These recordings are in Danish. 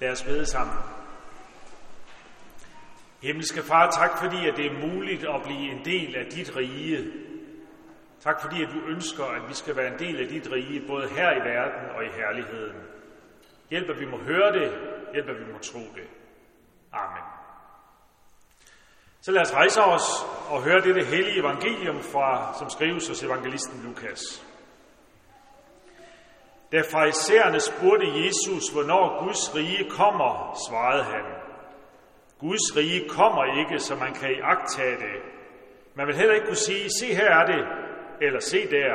Lad os bede sammen. Himmelske Far, tak fordi at det er muligt at blive en del af dit rige. Tak fordi at du ønsker, at vi skal være en del af dit rige, både her i verden og i herligheden. Hjælp, at vi må høre det. Hjælp, at vi må tro det. Amen. Så lad os rejse os og høre dette hellige evangelium, fra, som skrives hos evangelisten Lukas. Da farisæerne spurgte Jesus, hvornår Guds rige kommer, svarede han, Guds rige kommer ikke, så man kan iagtage det. Man vil heller ikke kunne sige, se her er det, eller se der,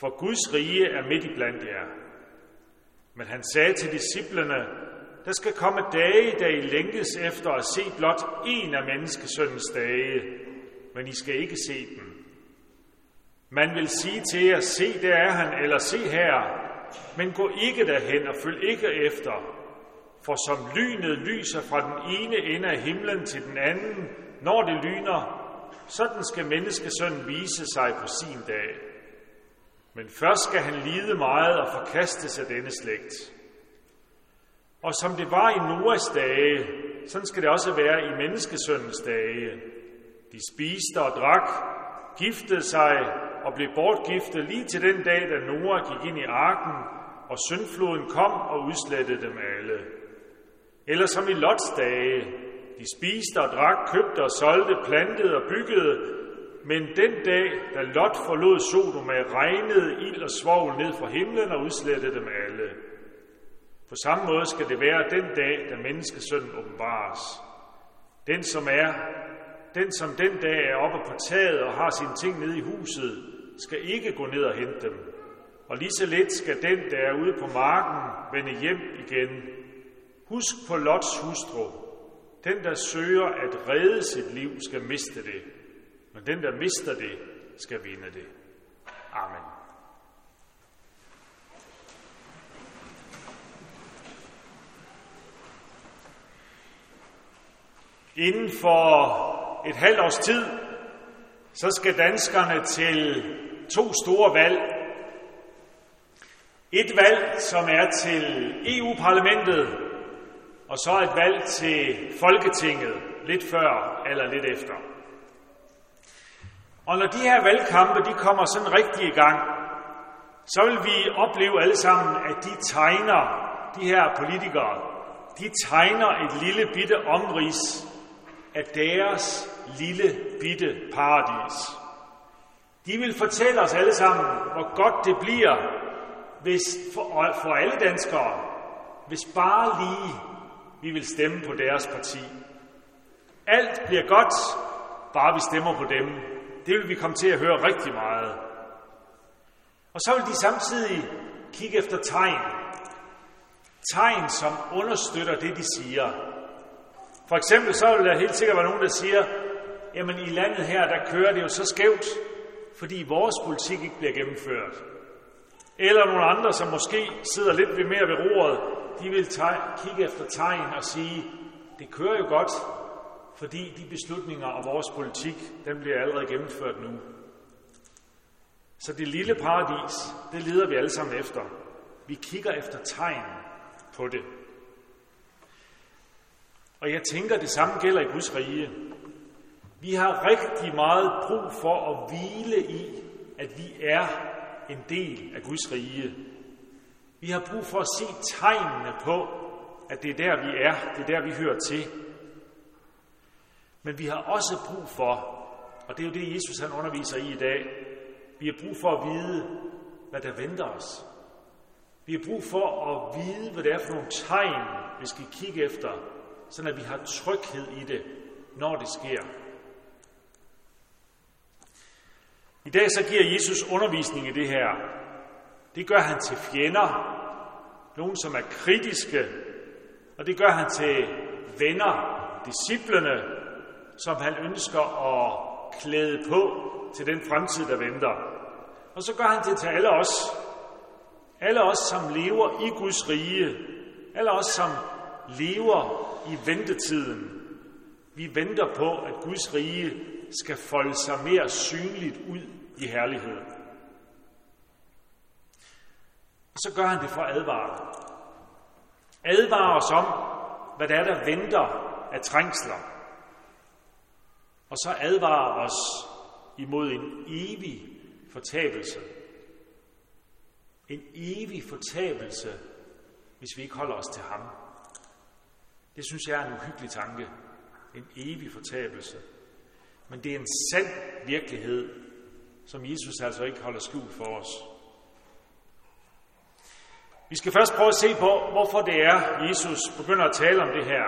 for Guds rige er midt i blandt jer. Men han sagde til disciplene, der skal komme dage, da I længtes efter at se blot en af menneskesøndens dage, men I skal ikke se dem. Man vil sige til jer, se der er han, eller se her, men gå ikke derhen og følg ikke efter, for som lynet lyser fra den ene ende af himlen til den anden, når det lyner, sådan skal menneskesønnen vise sig på sin dag. Men først skal han lide meget og forkastes af denne slægt. Og som det var i Noas dage, sådan skal det også være i menneskesøndens dage. De spiste og drak, giftede sig og blev bortgiftet lige til den dag, da Noah gik ind i arken, og syndfloden kom og udslettede dem alle. Eller som i Lots dage, de spiste og drak, købte og solgte, plantede og byggede, men den dag, da Lot forlod Sodoma, regnede ild og svovl ned fra himlen og udslettede dem alle. På samme måde skal det være den dag, da menneskesønnen åbenbares. Den, som er, den, som den dag er oppe på taget og har sine ting nede i huset, skal ikke gå ned og hente dem. Og lige så lidt skal den, der er ude på marken, vende hjem igen. Husk på Lots hustru. Den, der søger at redde sit liv, skal miste det. Men den, der mister det, skal vinde det. Amen. Inden for et halvt års tid, så skal danskerne til to store valg. Et valg, som er til EU-parlamentet, og så et valg til Folketinget lidt før eller lidt efter. Og når de her valgkampe de kommer sådan rigtig i gang, så vil vi opleve alle sammen, at de tegner, de her politikere, de tegner et lille bitte omrids af deres lille bitte paradis. De vil fortælle os alle sammen, hvor godt det bliver hvis for, for alle danskere, hvis bare lige vi vil stemme på deres parti. Alt bliver godt, bare vi stemmer på dem. Det vil vi komme til at høre rigtig meget. Og så vil de samtidig kigge efter tegn. Tegn, som understøtter det, de siger. For eksempel så vil der helt sikkert være nogen, der siger, jamen i landet her, der kører det jo så skævt, fordi vores politik ikke bliver gennemført. Eller nogle andre, som måske sidder lidt ved mere ved roret, de vil kigge efter tegn og sige, det kører jo godt, fordi de beslutninger og vores politik, den bliver allerede gennemført nu. Så det lille paradis, det leder vi alle sammen efter. Vi kigger efter tegn på det. Og jeg tænker, det samme gælder i Guds rige. Vi har rigtig meget brug for at hvile i, at vi er en del af Guds rige. Vi har brug for at se tegnene på, at det er der, vi er, det er der, vi hører til. Men vi har også brug for, og det er jo det, Jesus han underviser i i dag, vi har brug for at vide, hvad der venter os. Vi har brug for at vide, hvad det er for nogle tegn, vi skal kigge efter, så at vi har tryghed i det, når det sker. I dag så giver Jesus undervisning i det her. Det gør han til fjender, nogen som er kritiske, og det gør han til venner, disciplene, som han ønsker at klæde på til den fremtid, der venter. Og så gør han det til alle os. Alle os, som lever i Guds rige. Alle os, som lever i ventetiden. Vi venter på, at Guds rige skal folde sig mere synligt ud i herlighed. Og så gør han det for at advare. Advarer os om, hvad der er, der venter af trængsler. Og så advarer os imod en evig fortabelse. En evig fortabelse, hvis vi ikke holder os til ham. Det synes jeg er en uhyggelig tanke. En evig fortabelse. Men det er en sand virkelighed, som Jesus altså ikke holder skjult for os. Vi skal først prøve at se på, hvorfor det er, Jesus begynder at tale om det her.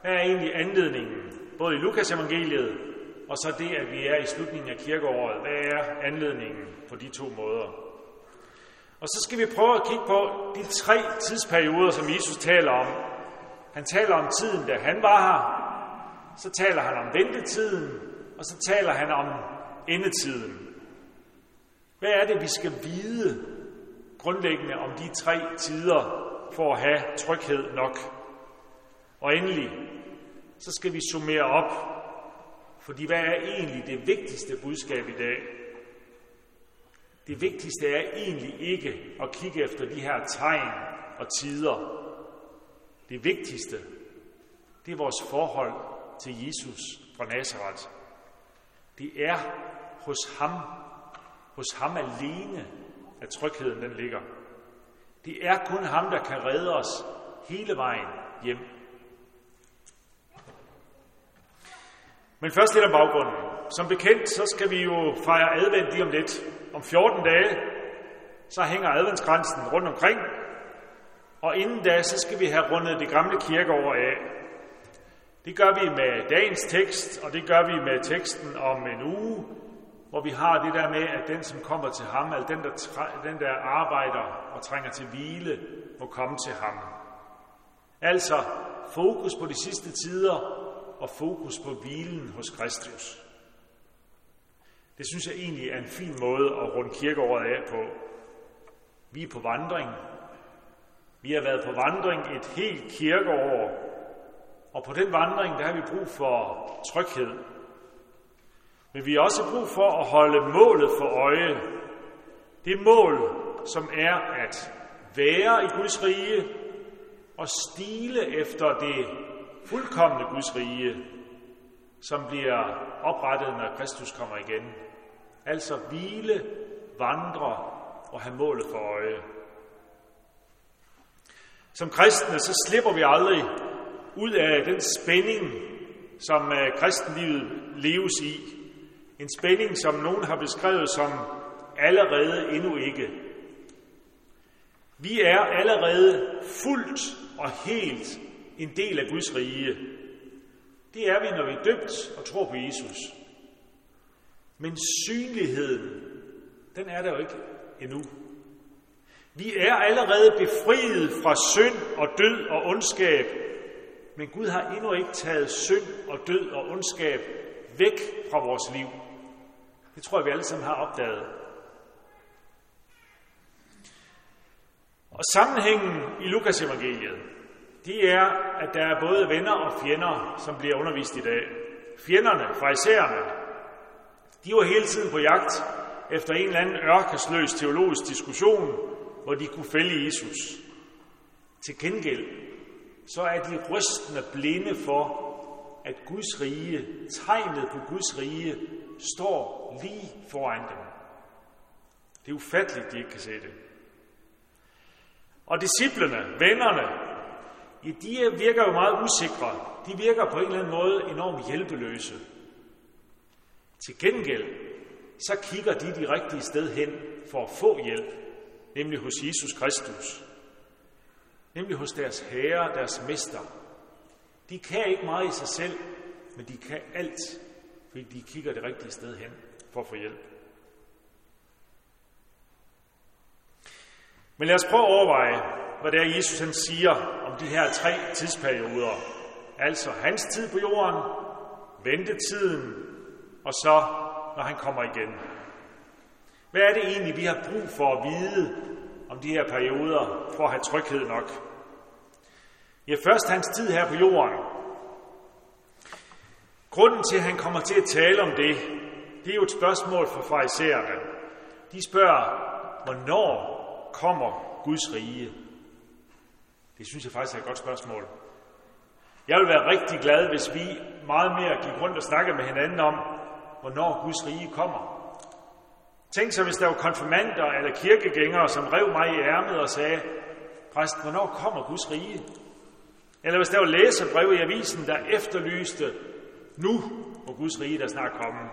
Hvad er egentlig anledningen? Både i Lukas evangeliet, og så det, at vi er i slutningen af kirkeåret. Hvad er anledningen på de to måder? Og så skal vi prøve at kigge på de tre tidsperioder, som Jesus taler om. Han taler om tiden, da han var her. Så taler han om ventetiden, og så taler han om endetiden. Hvad er det, vi skal vide grundlæggende om de tre tider for at have tryghed nok? Og endelig, så skal vi summere op, fordi hvad er egentlig det vigtigste budskab i dag? Det vigtigste er egentlig ikke at kigge efter de her tegn og tider. Det vigtigste, det er vores forhold til Jesus fra Nazareth. Det er hos ham, hos ham alene, at trygheden den ligger. Det er kun ham, der kan redde os hele vejen hjem. Men først lidt om baggrunden. Som bekendt, så skal vi jo fejre advent lige om lidt. Om 14 dage, så hænger adventskransen rundt omkring. Og inden da, så skal vi have rundet det gamle kirkeår af. Det gør vi med dagens tekst, og det gør vi med teksten om en uge, hvor vi har det der med, at den, som kommer til ham, eller den, der, den, der arbejder og trænger til hvile, må komme til ham. Altså fokus på de sidste tider, og fokus på hvilen hos Kristus. Det synes jeg egentlig er en fin måde at runde kirkeåret af på. Vi er på vandring. Vi har været på vandring et helt kirkeår, og på den vandring, der har vi brug for tryghed. Men vi har også brug for at holde målet for øje. Det mål, som er at være i Guds rige og stile efter det fuldkommende Guds rige, som bliver oprettet, når Kristus kommer igen. Altså hvile, vandre og have målet for øje. Som kristne, så slipper vi aldrig ud af den spænding, som øh, kristenlivet leves i. En spænding, som nogen har beskrevet som allerede endnu ikke. Vi er allerede fuldt og helt en del af Guds rige. Det er vi, når vi er døbt og tror på Jesus. Men synligheden, den er der jo ikke endnu. Vi er allerede befriet fra synd og død og ondskab, men Gud har endnu ikke taget synd og død og ondskab væk fra vores liv. Det tror jeg, vi alle sammen har opdaget. Og sammenhængen i Lukas evangeliet, det er, at der er både venner og fjender, som bliver undervist i dag. Fjenderne, farisæerne, de var hele tiden på jagt efter en eller anden ørkesløs teologisk diskussion, hvor de kunne fælde Jesus. Til gengæld, så er de rystende blinde for, at Guds rige, tegnet på Guds rige, står lige foran dem. Det er ufatteligt, de ikke kan se det. Og disciplene, vennerne, ja, de øh, virker jo meget usikre. De virker på en eller anden måde enormt hjælpeløse. Til gengæld, så kigger de de rigtige sted hen for at få hjælp, nemlig hos Jesus Kristus. Nemlig hos deres herre, deres mester. De kan ikke meget i sig selv, men de kan alt, fordi de kigger det rigtige sted hen for at få hjælp. Men lad os prøve at overveje, hvad det er, Jesus han siger om de her tre tidsperioder. Altså hans tid på jorden, ventetiden, og så når han kommer igen. Hvad er det egentlig, vi har brug for at vide om de her perioder, for at have tryghed nok? Ja, først hans tid her på jorden. Grunden til, at han kommer til at tale om det, det er jo et spørgsmål for farisæerne. De spørger, hvornår kommer Guds rige? Det synes jeg faktisk er et godt spørgsmål. Jeg vil være rigtig glad, hvis vi meget mere gik rundt og snakkede med hinanden om, hvornår Guds rige kommer. Tænk så, hvis der var konfirmander eller kirkegængere, som rev mig i ærmet og sagde, præst, hvornår kommer Guds rige? Eller hvis der var læserbrev i avisen, der efterlyste, nu må Guds rige der snart komme.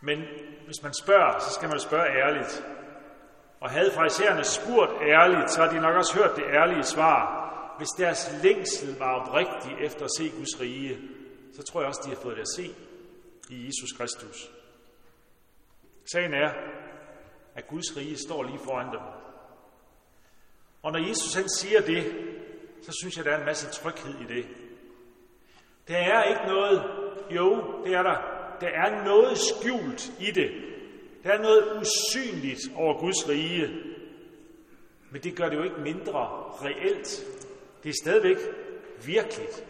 Men hvis man spørger, så skal man spørge ærligt. Og havde fraisererne spurgt ærligt, så har de nok også hørt det ærlige svar. Hvis deres længsel var oprigtig efter at se Guds rige, så tror jeg også, de har fået det at se i Jesus Kristus. Sagen er, at Guds rige står lige foran dem. Og når Jesus han siger det, så synes jeg, der er en masse tryghed i det. Der er ikke noget, jo, det er der, der er noget skjult i det. Der er noget usynligt over Guds rige. Men det gør det jo ikke mindre reelt. Det er stadigvæk virkeligt.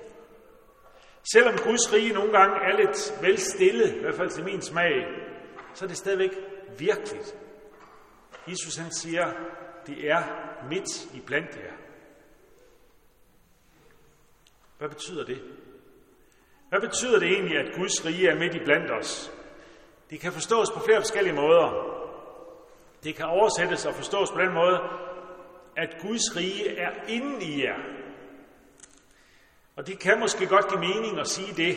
Selvom Guds rige nogle gange er lidt vel stille, i hvert fald til min smag, så er det stadigvæk virkeligt. Jesus han siger, det er midt i blandt jer. Hvad betyder det? Hvad betyder det egentlig, at Guds rige er midt i blandt os? Det kan forstås på flere forskellige måder. Det kan oversættes og forstås på den måde, at Guds rige er inde i jer. Og det kan måske godt give mening at sige det.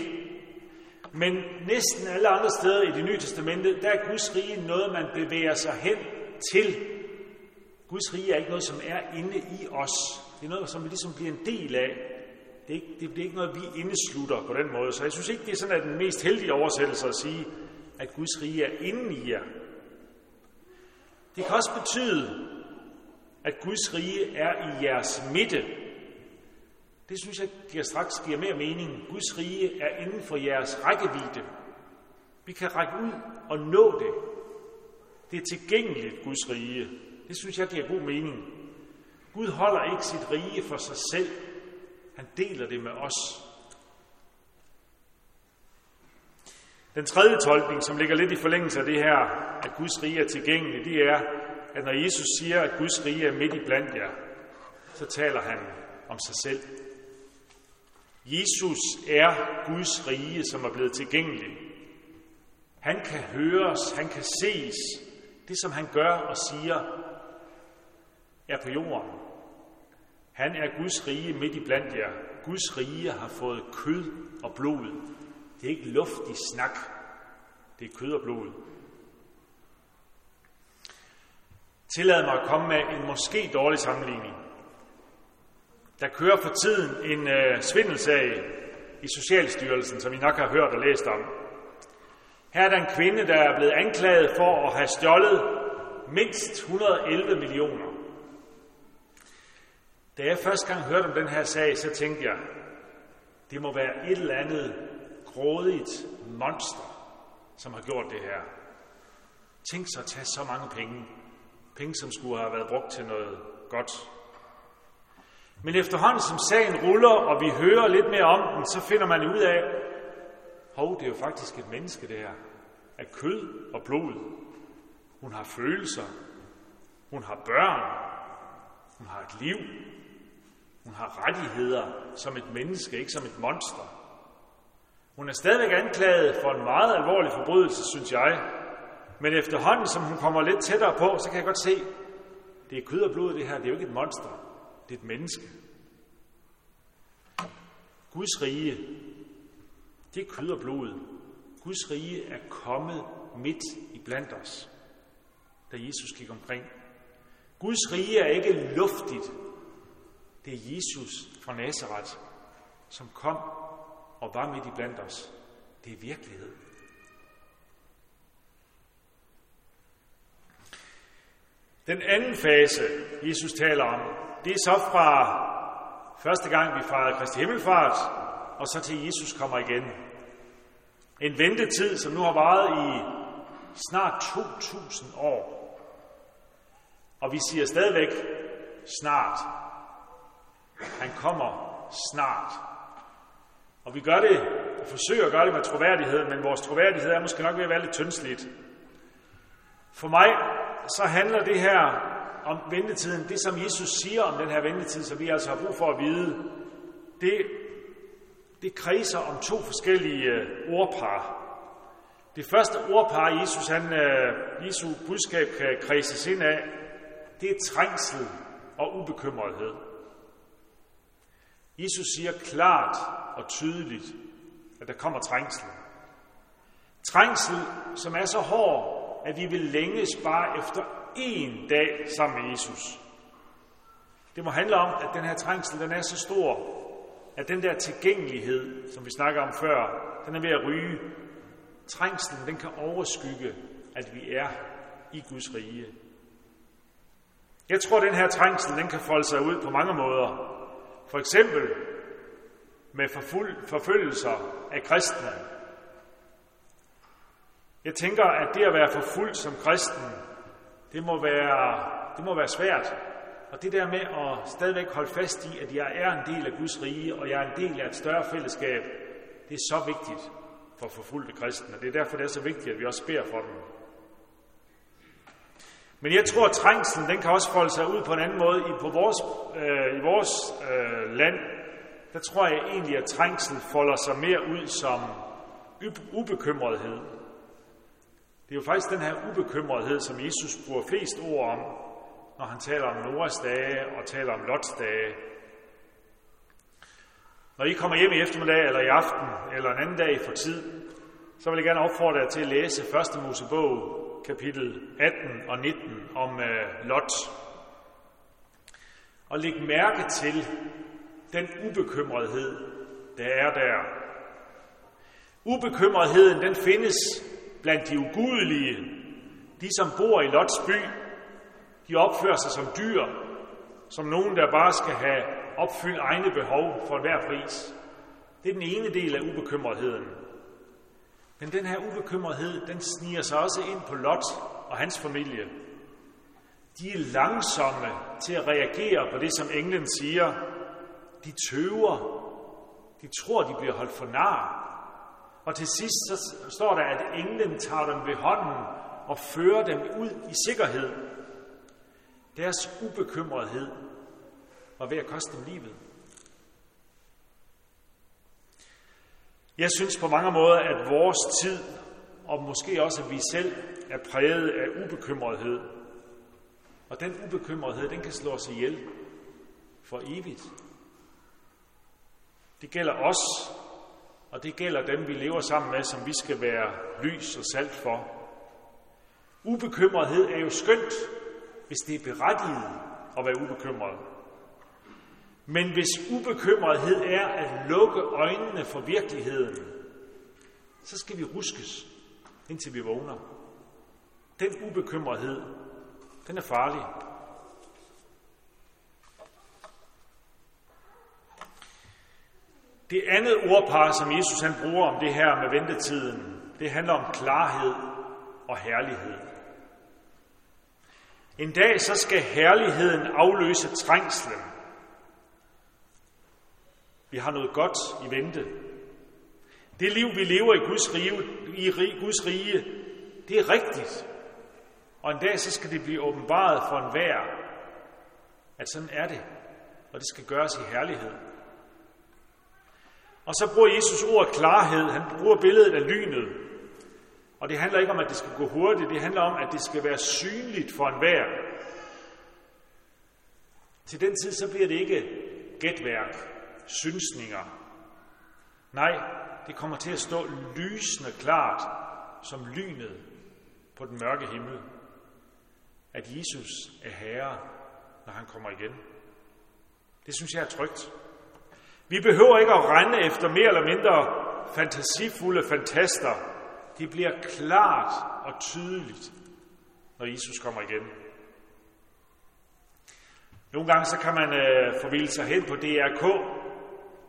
Men næsten alle andre steder i det nye testamente, der er Guds rige noget, man bevæger sig hen til. Guds rige er ikke noget, som er inde i os. Det er noget, som vi ligesom bliver en del af. Det, er ikke, det bliver ikke noget, vi indeslutter på den måde. Så jeg synes ikke, det er sådan at den mest heldige oversættelse at sige, at Guds rige er inde i jer. Det kan også betyde, at Guds rige er i jeres midte. Det synes jeg giver straks giver mere mening. Guds rige er inden for jeres rækkevidde. Vi kan række ud og nå det. Det er tilgængeligt, Guds rige. Det synes jeg giver god mening. Gud holder ikke sit rige for sig selv. Han deler det med os. Den tredje tolkning, som ligger lidt i forlængelse af det her, at Guds rige er tilgængeligt, det er, at når Jesus siger, at Guds rige er midt i blandt jer, så taler han om sig selv. Jesus er Guds rige, som er blevet tilgængelig. Han kan høres, han kan ses. Det, som han gør og siger, er på jorden. Han er Guds rige midt i blandt jer. Guds rige har fået kød og blod. Det er ikke luftig snak. Det er kød og blod. Tillad mig at komme med en måske dårlig sammenligning. Der kører for tiden en øh, svindelsag i Socialstyrelsen, som I nok har hørt og læst om. Her er der en kvinde, der er blevet anklaget for at have stjålet mindst 111 millioner. Da jeg første gang hørte om den her sag, så tænkte jeg, det må være et eller andet grådigt monster, som har gjort det her. Tænk så at tage så mange penge. Penge, som skulle have været brugt til noget godt. Men efterhånden som sagen ruller, og vi hører lidt mere om den, så finder man ud af, hov, det er jo faktisk et menneske, det her. Af kød og blod. Hun har følelser. Hun har børn. Hun har et liv. Hun har rettigheder som et menneske, ikke som et monster. Hun er stadigvæk anklaget for en meget alvorlig forbrydelse, synes jeg. Men efterhånden, som hun kommer lidt tættere på, så kan jeg godt se, det er kød og blod, det her. Det er jo ikke et monster. Det er et menneske. Guds rige, det er kød og blod. Guds rige er kommet midt i blandt os, da Jesus gik omkring. Guds rige er ikke luftigt. Det er Jesus fra Nazareth, som kom og var midt i blandt os. Det er virkelighed. Den anden fase, Jesus taler om, det er så fra første gang, vi fejrede Kristi Himmelfart, og så til Jesus kommer igen. En ventetid, som nu har varet i snart 2000 år. Og vi siger stadigvæk snart. Han kommer snart. Og vi gør det, og forsøger at gøre det med troværdighed, men vores troværdighed er måske nok ved at være lidt tyndsligt. For mig så handler det her om ventetiden, det som Jesus siger om den her ventetid, som vi altså har brug for at vide, det, det kredser om to forskellige øh, ordpar. Det første ordpar, Jesus, han, øh, Jesu budskab kan kredses ind af, det er trængsel og ubekymrethed. Jesus siger klart og tydeligt, at der kommer trængsel. Trængsel, som er så hård, at vi vil længes bare efter én dag sammen med Jesus. Det må handle om, at den her trængsel, den er så stor, at den der tilgængelighed, som vi snakker om før, den er ved at ryge. Trængslen, den kan overskygge, at vi er i Guds rige. Jeg tror, at den her trængsel, den kan folde sig ud på mange måder. For eksempel med forfølgelser af kristne. Jeg tænker, at det at være forfulgt som kristen, det må være, det må være svært. Og det der med at stadigvæk holde fast i, at jeg er en del af Guds rige, og jeg er en del af et større fællesskab, det er så vigtigt for forfulgte kristne. Det er derfor, det er så vigtigt, at vi også beder for dem. Men jeg tror, at trængslen den kan også folde sig ud på en anden måde. I, på vores, øh, i vores øh, land, der tror jeg egentlig, at trængsel folder sig mere ud som ubekymrethed. Det er jo faktisk den her ubekymrethed, som Jesus bruger flest ord om, når han taler om Noras dage og taler om Lots dage. Når I kommer hjem i eftermiddag eller i aften eller en anden dag for tid, så vil jeg gerne opfordre jer til at læse 1. Mosebog kapitel 18 og 19 om øh, Lot. Og læg mærke til den ubekymrethed, der er der. Ubekymretheden, den findes blandt de ugudelige, de som bor i Lots by. De opfører sig som dyr, som nogen, der bare skal have opfyldt egne behov for hver pris. Det er den ene del af ubekymretheden. Men den her ubekymrethed, den sniger sig også ind på Lot og hans familie. De er langsomme til at reagere på det, som englen siger. De tøver. De tror, de bliver holdt for nar. Og til sidst så står der, at englen tager dem ved hånden og fører dem ud i sikkerhed. Deres ubekymrethed var ved at koste dem livet. Jeg synes på mange måder, at vores tid, og måske også at vi selv, er præget af ubekymrethed. Og den ubekymrethed, den kan slå os ihjel for evigt. Det gælder os, og det gælder dem, vi lever sammen med, som vi skal være lys og salt for. Ubekymrethed er jo skønt, hvis det er berettiget at være ubekymret. Men hvis ubekymrethed er at lukke øjnene for virkeligheden, så skal vi ruskes, indtil vi vågner. Den ubekymrethed, den er farlig. Det andet ordpar, som Jesus han bruger om det her med ventetiden, det handler om klarhed og herlighed. En dag så skal herligheden afløse trængslen. Vi har noget godt i vente. Det liv, vi lever i Guds rige, i Guds rige det er rigtigt. Og en dag så skal det blive åbenbaret for enhver, at sådan er det. Og det skal gøres i herlighed. Og så bruger Jesus ordet klarhed. Han bruger billedet af lynet. Og det handler ikke om, at det skal gå hurtigt. Det handler om, at det skal være synligt for enhver. Til den tid, så bliver det ikke gætværk, synsninger. Nej, det kommer til at stå lysende klart som lynet på den mørke himmel, at Jesus er herre, når han kommer igen. Det synes jeg er trygt. Vi behøver ikke at rende efter mere eller mindre fantasifulde fantaster. Det bliver klart og tydeligt, når Jesus kommer igen. Nogle gange så kan man øh, forvilde sig hen på DRK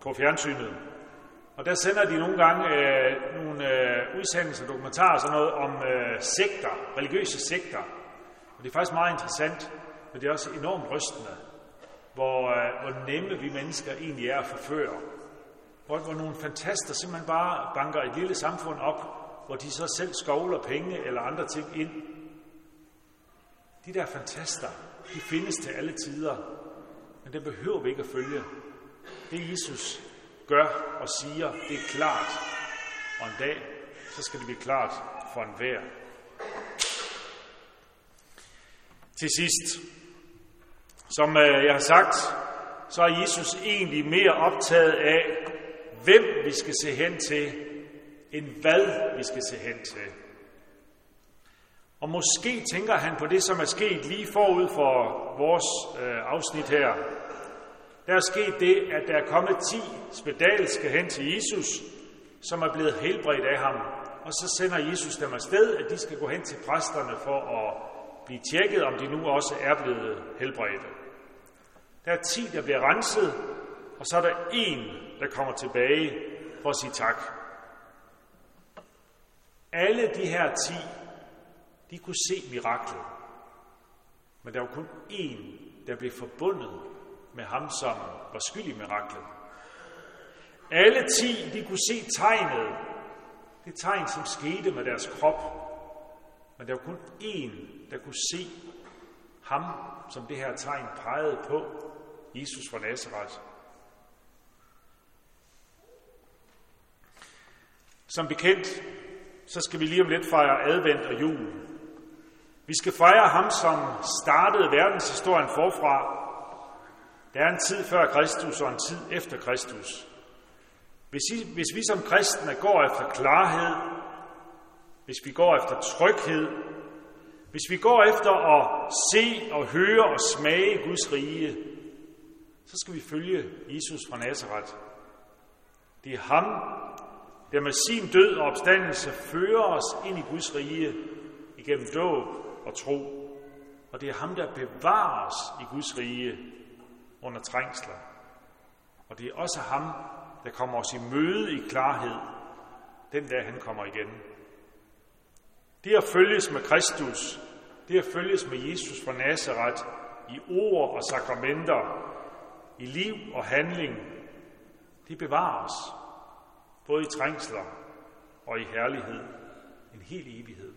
på fjernsynet. Og der sender de nogle gange øh, nogle øh, udsendelser, dokumentarer og sådan noget om øh, sekter, religiøse sekter. Og det er faktisk meget interessant, men det er også enormt rystende hvor, øh, hvor nemme vi mennesker egentlig er at forføre. Hvor, hvor nogle fantaster simpelthen bare banker et lille samfund op, hvor de så selv skovler penge eller andre ting ind. De der fantaster, de findes til alle tider, men det behøver vi ikke at følge. Det Jesus gør og siger, det er klart. Og en dag, så skal det blive klart for enhver. Til sidst, som øh, jeg har sagt, så er Jesus egentlig mere optaget af, hvem vi skal se hen til, end hvad vi skal se hen til. Og måske tænker han på det, som er sket lige forud for vores øh, afsnit her. Der er sket det, at der er kommet ti spedalske hen til Jesus, som er blevet helbredt af ham. Og så sender Jesus dem afsted, at de skal gå hen til præsterne for at blive tjekket, om de nu også er blevet helbredte. Der er ti, der bliver renset, og så er der en, der kommer tilbage for at sige tak. Alle de her ti, de kunne se miraklet. Men der var kun én, der blev forbundet med ham, som var skyld i miraklet. Alle ti, de kunne se tegnet. Det tegn, som skete med deres krop. Men der var kun én, der kunne se ham, som det her tegn pegede på, Jesus fra Nazareth. Som bekendt, så skal vi lige om lidt fejre advent og jul. Vi skal fejre ham, som startede verdenshistorien forfra. Der er en tid før Kristus og en tid efter Kristus. Hvis, I, hvis vi som kristne går efter klarhed, hvis vi går efter tryghed, hvis vi går efter at se og høre og smage Guds rige, så skal vi følge Jesus fra Nazareth. Det er ham, der med sin død og opstandelse fører os ind i Guds rige igennem dåb og tro. Og det er ham, der bevarer os i Guds rige under trængsler. Og det er også ham, der kommer os i møde i klarhed, den dag han kommer igen. Det at følges med Kristus, det at følges med Jesus fra Nazareth i ord og sakramenter, i liv og handling, det bevares, både i trængsler og i herlighed, en hel evighed.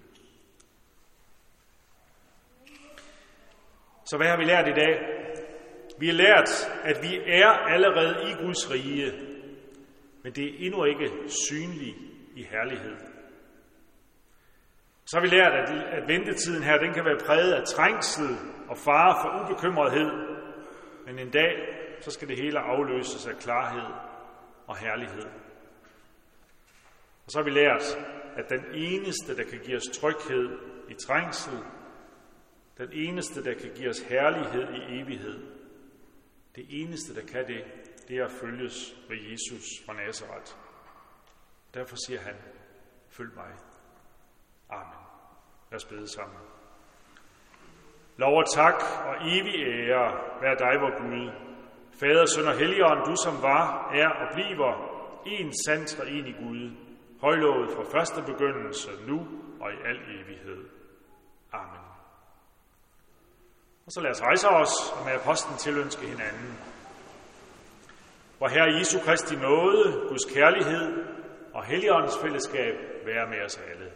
Så hvad har vi lært i dag? Vi har lært, at vi er allerede i Guds rige, men det er endnu ikke synligt i herlighed. Så har vi lært, at, at ventetiden her den kan være præget af trængsel og fare for ubekymrethed, men en dag så skal det hele afløses af klarhed og herlighed. Og så har vi lært, at den eneste, der kan give os tryghed i trængsel, den eneste, der kan give os herlighed i evighed, det eneste, der kan det, det er at følges med Jesus fra Nazareth. Derfor siger han, følg mig. Amen. Lad os bede sammen. Lov og tak og evig ære være dig, vor Gud, Fader, Søn og Helligånd, du som var, er og bliver en sand og en i Gud, højlovet fra første begyndelse, nu og i al evighed. Amen. Og så lad os rejse os og med apostlen tilønske hinanden. Hvor Herre Jesu Kristi nåde, Guds kærlighed og Helligåndens fællesskab være med os alle.